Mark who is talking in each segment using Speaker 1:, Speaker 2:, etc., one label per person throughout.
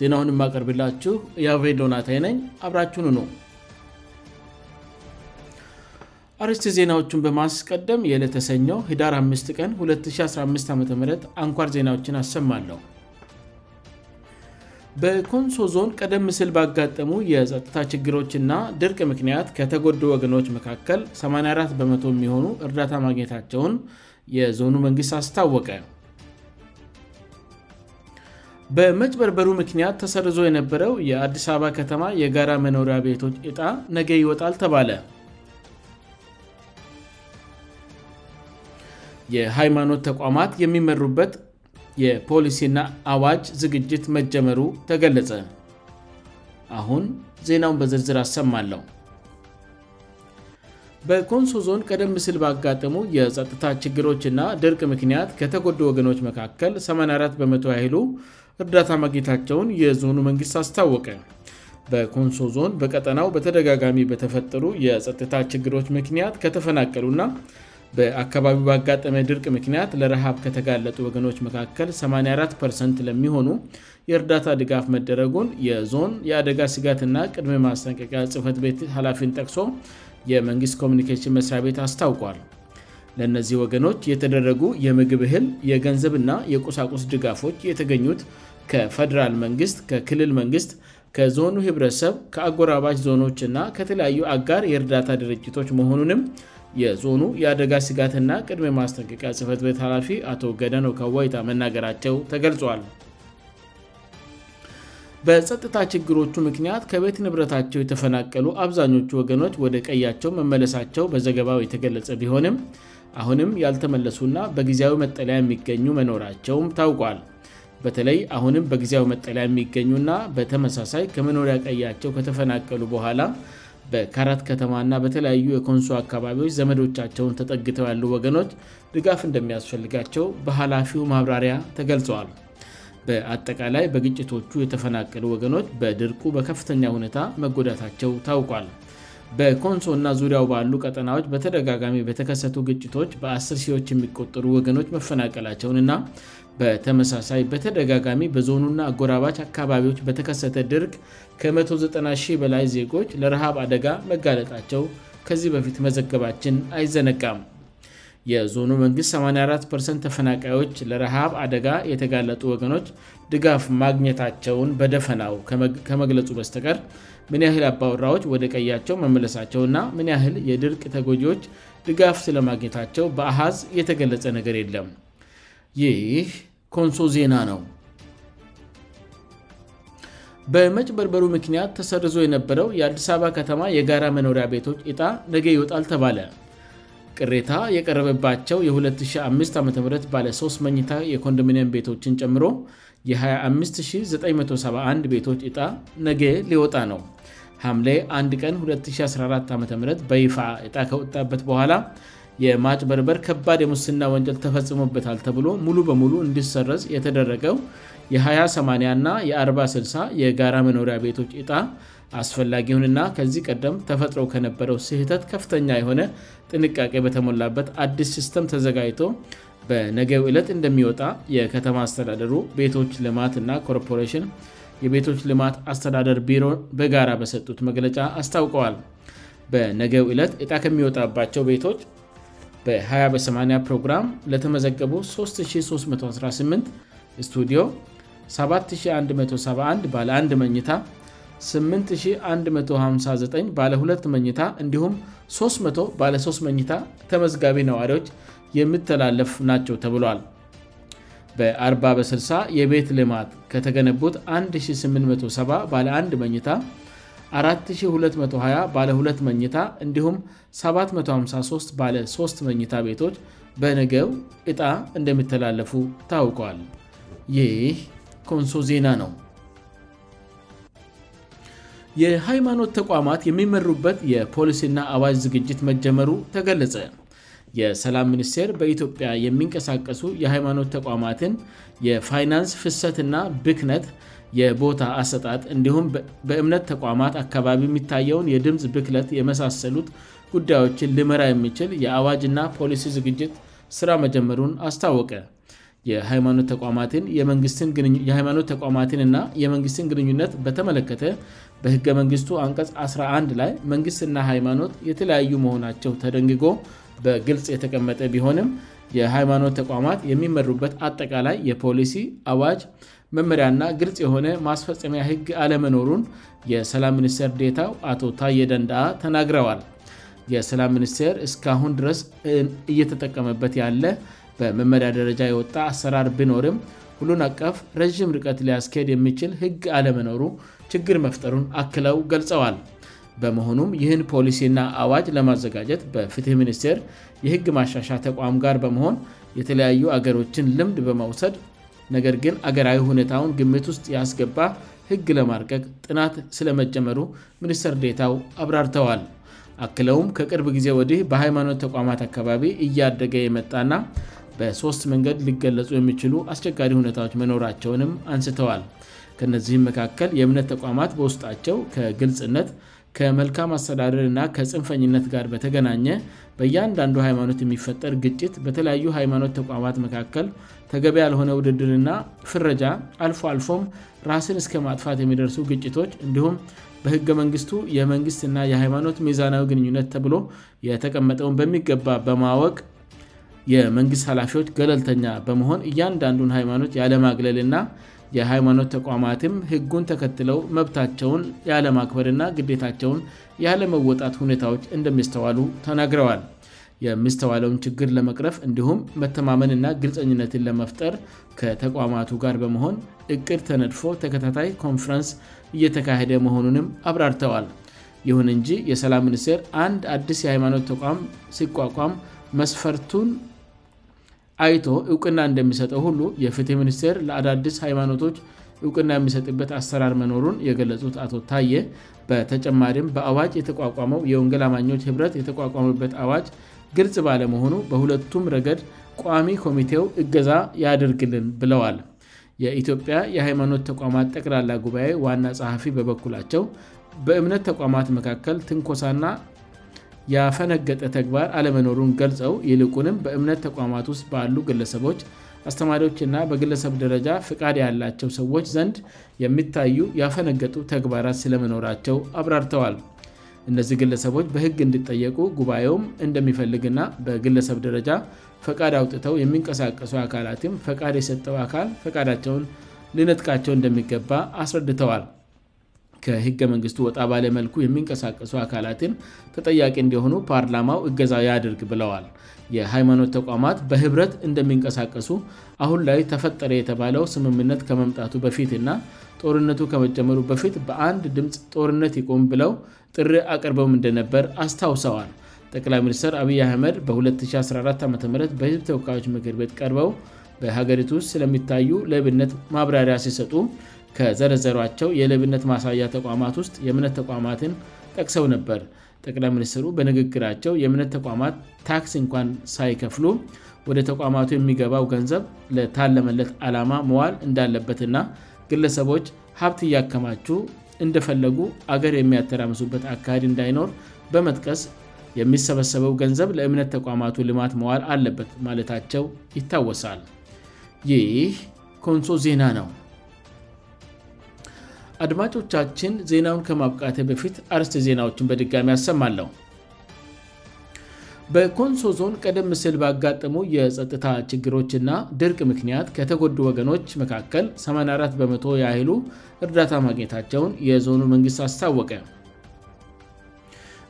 Speaker 1: ዜናውን የማቀርብላችሁ ያቬሎናታይ ነኝ አብራችኑ ነ አርስት ዜናዎቹን በማስቀደም የዕለተሰኘው ሂዳር 5 ቀን 215 ዓም አንኳር ዜናዎችን አሰማለሁ በኮንሶ ዞን ቀደም ስል ባጋጠሙ የጸጥታ ችግሮችና ድርቅ ምክንያት ከተጎዶ ወገኖች መካከል 84 በመ0 የሚሆኑ እርዳታ ማግኘታቸውን የዞኑ መንግሥት አስታወቀ በመጭበርበሩ ምክንያት ተሰርዞ የነበረው የአዲስ አበባ ከተማ የጋራ መኖሪያ ቤቶች እጣ ነገ ይወጣል ተባለ የሃይማኖት ተቋማት የሚመሩበት የፖሊሲና አዋጅ ዝግጅት መጀመሩ ተገለጸ አሁን ዜናውን በዝርዝር አሰማለሁ በኮንሶ ዞን ቀደም ስል ባጋጠሙ የጸጥታ ችግሮችና ድርቅ ምክንያት ከተጎዱ ወገኖች መካከል 84በመ ያይሉ እርዳታ ማጌታቸውን የዞኑ መንግሥት አስታወቀ በኮንሶ ዞን በቀጠናው በተደጋጋሚ በተፈጠሩ የጸጥታ ችግሮች ምክንያት ከተፈናቀሉና በአካባቢው ባጋጠሚ ድርቅ ምክንያት ለረሃብ ከተጋለጡ ወገኖች መካከል 84 ለሚሆኑ የእርዳታ ድጋፍ መደረጉን የዞን የአደጋ ስጋትና ቅድሜ ማስጠንቀቂያ ጽህፈት ቤት ኃላፊን ጠቅሶ የመንግስት ኮሚኒኬሽን መስሪያ ቤት አስታውቋል ለእነዚህ ወገኖች የተደረጉ የምግብ እህል የገንዘብና የቁሳቁስ ድጋፎች የተገኙት ከፈደራል መንግስት ከክልል መንግስት ከዞኑ ኅብረሰብ ከአጎራባሽ ዞኖች እና ከተለያዩ አጋር የእርዳታ ድርጅቶች መሆኑንም የዞኑ የአደጋ ስጋትና ቅድሜ ማስጠንቀቂያ ጽህፈት ቤት ኃላፊ አቶ ገደኖካዋይታ መናገራቸው ተገልጿል በጸጥታ ችግሮቹ ምክንያት ከቤት ንብረታቸው የተፈናቀሉ አብዛኞቹ ወገኖች ወደ ቀያቸው መመለሳቸው በዘገባው የተገለጸ ቢሆንም አሁንም ያልተመለሱና በጊዜያዊ መጠለያ የሚገኙ መኖራቸውም ታውቋል በተለይ አሁንም በጊዜያዊ መጠለያ የሚገኙና በተመሳሳይ ከመኖሪያ ቀያቸው ከተፈናቀሉ በኋላ በካራት ከተማና በተለያዩ የኮንሶ አካባቢዎች ዘመዶቻቸውን ተጠግተው ያሉ ወገኖች ድጋፍ እንደሚያስፈልጋቸው በኃላፊው ማብራሪያ ተገልጸዋል በአጠቃላይ በግጭቶቹ የተፈናቀሉ ወገኖች በድርቁ በከፍተኛ ሁኔታ መጎዳታቸው ታውቋል በኮንሶ እና ዙሪያው ባሉ ቀጠናዎች በተደጋጋሚ በተከሰቱ ግጭቶች በ1000ዎች የሚቆጠሩ ወገኖች መፈናቀላቸውን እና በተመሳሳይ በተደጋጋሚ በዞኑና አጎራባች አካባቢዎች በተከሰተ ድርግ ከ190 በላይ ዜጎች ለረሃብ አደጋ መጋለጣቸው ከዚህ በፊት መዘገባችን አይዘነጋም የዞኑ መንግሥት 84 ተፈናቃዮች ለረሃብ አደጋ የተጋለጡ ወገኖች ድጋፍ ማግኘታቸውን በደፈናው ከመግለጹ በስተቀር ምን ያህል አባወራዎች ወደ ቀያቸው መመለሳቸውና ምን ያህል የድርቅ ተጎጂዎች ድጋፍ ስለማግኘታቸው በአሐዝ እየተገለጸ ነገር የለም ይህ ኮንሶ ዜና ነው በመጭበርበሩ ምክንያት ተሰርዞ የነበረው የአዲስ አበባ ከተማ የጋራ መኖሪያ ቤቶች ኢጣ ነገ ይወጣል ተባለ ቅሬታ የቀረበባቸው የ25 ዓም ባለ3 መኝታ የኮንዶሚኒየም ቤቶችን ጨምሮ የ25971 ቤቶች ዕጣ ነጌ ሊወጣ ነው ሐምሌ 1 ቀን 214 ዓም በይፋ ዕጣ ከውጣበት በኋላ የማጭ በርበር ከባድ የሙስና ወንጀል ተፈጽሞበታል ተብሎ ሙሉ በሙሉ እንዲሰረዝ የተደረገው የ20 8 ና የ40 60 የጋራ መኖሪያ ቤቶች እጣ አስፈላጊሁንና ከዚህ ቀደም ተፈጥሮ ከነበረው ስህተት ከፍተኛ የሆነ ጥንቃቄ በተሞላበት አዲስ ሲስተም ተዘጋጅቶ በነገው ዕለት እንደሚወጣ የከተማ አስተዳደሩ ቤቶች ልማትእና ኮርፖሬሽን የቤቶች ልማት አስተዳደር ቢሮ በጋራ በሰጡት መግለጫ አስታውቀዋል በነገው ዕለት ዕጣ ከሚወጣባቸው ቤቶች በ20 በ8 ፕሮግራም ለተመዘገቡ 3318 ስቱዲዮ 7171 1 መኝታ 8159 2 መኝታ እንዲሁም 300 3 መኝታ ተመዝጋቢ ነዋሪዎች የሚተላለፉ ናቸው ተብሏል በ4ባ በ60 የቤት ልማት ከተገነቡት 187 1 መኝታ 4220 2 መኝታ እንዲሁም 753 ባለ3 መኝታ ቤቶች በነገው ዕጣ እንደሚተላለፉ ታውቋል ይህ ኮንሶ ዜና ነው የሃይማኖት ተቋማት የሚመሩበት የፖሊሲና አዋጅ ዝግጅት መጀመሩ ተገለጸ የሰላም ሚኒስቴር በኢትዮጵያ የሚንቀሳቀሱ የሃይማኖት ተቋማትን የፋይናንስ ፍሰትና ብክነት የቦታ አሰጣት እንዲሁም በእምነት ተቋማት አካባቢ የሚታየውን የድምፅ ብክነት የመሳሰሉት ጉዳዮችን ልመራ የሚችል የአዋጅና ፖሊሲ ዝግጅት ስራ መጀመሩን አስታወቀ የሃይማኖት ተቋማትንእና የመንግሥትን ግንኙነት በተመለከተ በህገመንግስቱ አንቀጽ 11 ላይ መንግስትና ሃይማኖት የተለያዩ መሆናቸው ተደንግጎ በግልጽ የተቀመጠ ቢሆንም የሃይማኖት ተቋማት የሚመሩበት አጠቃላይ የፖሊሲ አዋጅ መመሪያእና ግልጽ የሆነ ማስፈጸሚያ ህግ አለመኖሩን የሰላም ሚኒስቴር ዴታው አቶ ታየደንዳአ ተናግረዋል የሰላም ሚኒስቴር እስካአሁን ድረስ እየተጠቀመበት ያለ በመመሪያ ደረጃ የወጣ አሰራር ቢኖርም ሁሉን አቀፍ ረዥም ርቀት ሊያስካሄድ የሚችል ህግ አለመኖሩ ችግር መፍጠሩን አክለው ገልጸዋል በመሆኑም ይህን ፖሊሲና አዋጅ ለማዘጋጀት በፍትህ ሚኒስቴር የህግ ማሻሻ ተቋም ጋር በመሆን የተለያዩ አገሮችን ልምድ በመውሰድ ነገር ግን አገራዊ ሁኔታውን ግምት ውስጥ ያስገባ ህግ ለማርቀቅ ጥናት ስለመጨመሩ ሚኒስትር ዴታው አብራርተዋል አክለውም ከቅርብ ጊዜ ወዲህ በሃይማኖት ተቋማት አካባቢ እያደገ የመጣ ና በሶስት መንገድ ሊገለጹ የሚችሉ አስቸጋሪ ሁኔታዎች መኖራቸውንም አንስተዋል ከነዚህም መካከል የእምነት ተቋማት በውስጣቸው ከግልጽነት ከመልካም አስተዳደር እና ከፅንፈኝነት ጋር በተገናኘ በእያንዳንዱ ሃይማኖት የሚፈጠር ግጭት በተለያዩ ሃይማኖት ተቋማት መካከል ተገቢያ ለሆነ ውድድርና ፍረጃ አልፎ አልፎም ራስን እስከ ማጥፋት የሚደርሱ ግጭቶች እንዲሁም በህገ መንግስቱ የመንግስትና የሃይማኖት ሜዛናዊ ግንኙነት ተብሎ የተቀመጠውን በሚገባ በማወቅ የመንግስት ኃላፊዎች ገለልተኛ በመሆን እያንዳንዱን ሃይማኖት ያለማግለልና የሃይማኖት ተቋማትም ህጉን ተከትለው መብታቸውን ያለማክበርና ግዴታቸውን ያለመወጣት ሁኔታዎች እንደሚስተዋሉ ተናግረዋል የሚስተዋለውን ችግር ለመቅረፍ እንዲሁም መተማመንና ግልፀኝነትን ለመፍጠር ከተቋማቱ ጋር በመሆን እቅድ ተነድፎ ተከታታይ ኮንፍረንስ እየተካሄደ መሆኑንም አብራርተዋል ይሁን እንጂ የሰላም ሚኒስቴር አንድ አዲስ የሃይማኖት ተቋም ሲቋቋም መስፈርቱን አይቶ እውቅና እንደሚሰጠው ሁሉ የፍትህ ሚኒስቴር ለአዳድስ ሃይማኖቶች እውቅና የሚሰጥበት አሰራር መኖሩን የገለጹት አቶ ታየ በተጨማሪም በአዋጅ የተቋቋመው የወንገላማኞች ህብረት የተቋቋምበት አዋጅ ግልጽ ባለመሆኑ በሁለቱም ረገድ ቋሚ ኮሚቴው እገዛ ያደርግልን ብለዋል የኢትዮጵያ የሃይማኖት ተቋማት ጠቅላላ ጉባኤ ዋና ጸሐፊ በበኩላቸው በእምነት ተቋማት መካከል ትንኮሳና ያፈነገጠ ተግባር አለመኖሩን ገልጸው ይልቁንም በእምነት ተቋማት ውስጥ ባሉ ግለሰቦች አስተማሪዎችና በግለሰብ ደረጃ ፈቃድ ያላቸው ሰዎች ዘንድ የሚታዩ ያፈነገጡ ተግባራት ስለመኖራቸው አብራርተዋል እነዚህ ግለሰቦች በህግ እንድጠየቁ ጉባኤውም እንደሚፈልግና በግለሰብ ደረጃ ፈቃድ አውጥተው የሚንቀሳቀሱ አካላትም ፈቃድ የሰጠው አካል ፈቃዳቸውን ልነጥቃቸው እንደሚገባ አስረድተዋል ከህገ-መንግሥቱ ወጣ ባለመልኩ የሚንቀሳቀሱ አካላትን ተጠያቂ እንዲሆኑ ፓርላማው እገዛዊ አድርግ ብለዋል የሃይማኖት ተቋማት በኅብረት እንደሚንቀሳቀሱ አሁን ላይ ተፈጠረ የተባለው ስምምነት ከመምጣቱ በፊትና ጦርነቱ ከመጀመሩ በፊት በአንድ ድምፅ ጦርነት ይቆም ብለው ጥር አቅርበም እንደነበር አስታውሰዋል ጠቅላይ ሚኒስትር አብይ አህመድ በ2014 ዓም በሕዝብ ተወካዮች ምክር ቤት ቀርበው በሀገሪቱ ውስጥ ስለሚታዩ ለብነት ማብራሪያ ሲሰጡ ከዘረዘሯቸው የልብነት ማሳያ ተቋማት ውስጥ የእምነት ተቋማትን ጠቅሰው ነበር ጠቅላይ ሚኒስትሩ በንግግራቸው የእምነት ተቋማት ታክስ እንኳን ሳይከፍሉ ወደ ተቋማቱ የሚገባው ገንዘብ ለታለመለት ዓላማ መዋል እንዳለበትና ግለሰቦች ሀብት እያከማችሁ እንደፈለጉ አገር የሚያተራምሱበት አካባድ እንዳይኖር በመጥቀስ የሚሰበሰበው ገንዘብ ለእምነት ተቋማቱ ልማት መዋል አለበት ማለታቸው ይታወሳል ይህ ኮንሶ ዜና ነው አድማጮቻችን ዜናውን ከማብቃተ በፊት አርስት ዜናዎችን በድጋሚ አሰማለሁ በኮንሶ ዞን ቀደም ስል ባጋጠሙ የጸጥታ ችግሮችና ድርቅ ምክንያት ከተጎዱ ወገኖች መካከል 84 በመ0 የአይሉ እርዳታ ማግኘታቸውን የዞኑ መንግሥት አስታወቀ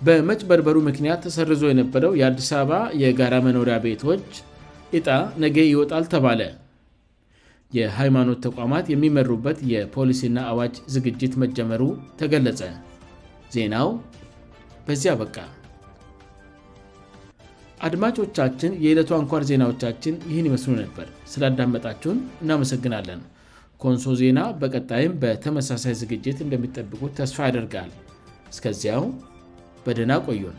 Speaker 1: በመጭበርበሩ ምክንያት ተሰርዞ የነበረው የአዲስ አበባ የጋራ መኖሪያ ቤቶች እጣ ነገ ይወጣል ተባለ የሃይማኖት ተቋማት የሚመሩበት የፖሊሲና አዋጅ ዝግጅት መጀመሩ ተገለጸ ዜናው በዚያ አበቃ አድማጮቻችን የዕለቱ አንኳር ዜናዎቻችን ይህን ይመስሉ ነበር ስላዳመጣችሁን እናመሰግናለን ኮንሶ ዜና በቀጣይም በተመሳሳይ ዝግጅት እንደሚጠብቁት ተስፋ ያደርጋል እስከዚያው በደህና ቆዩን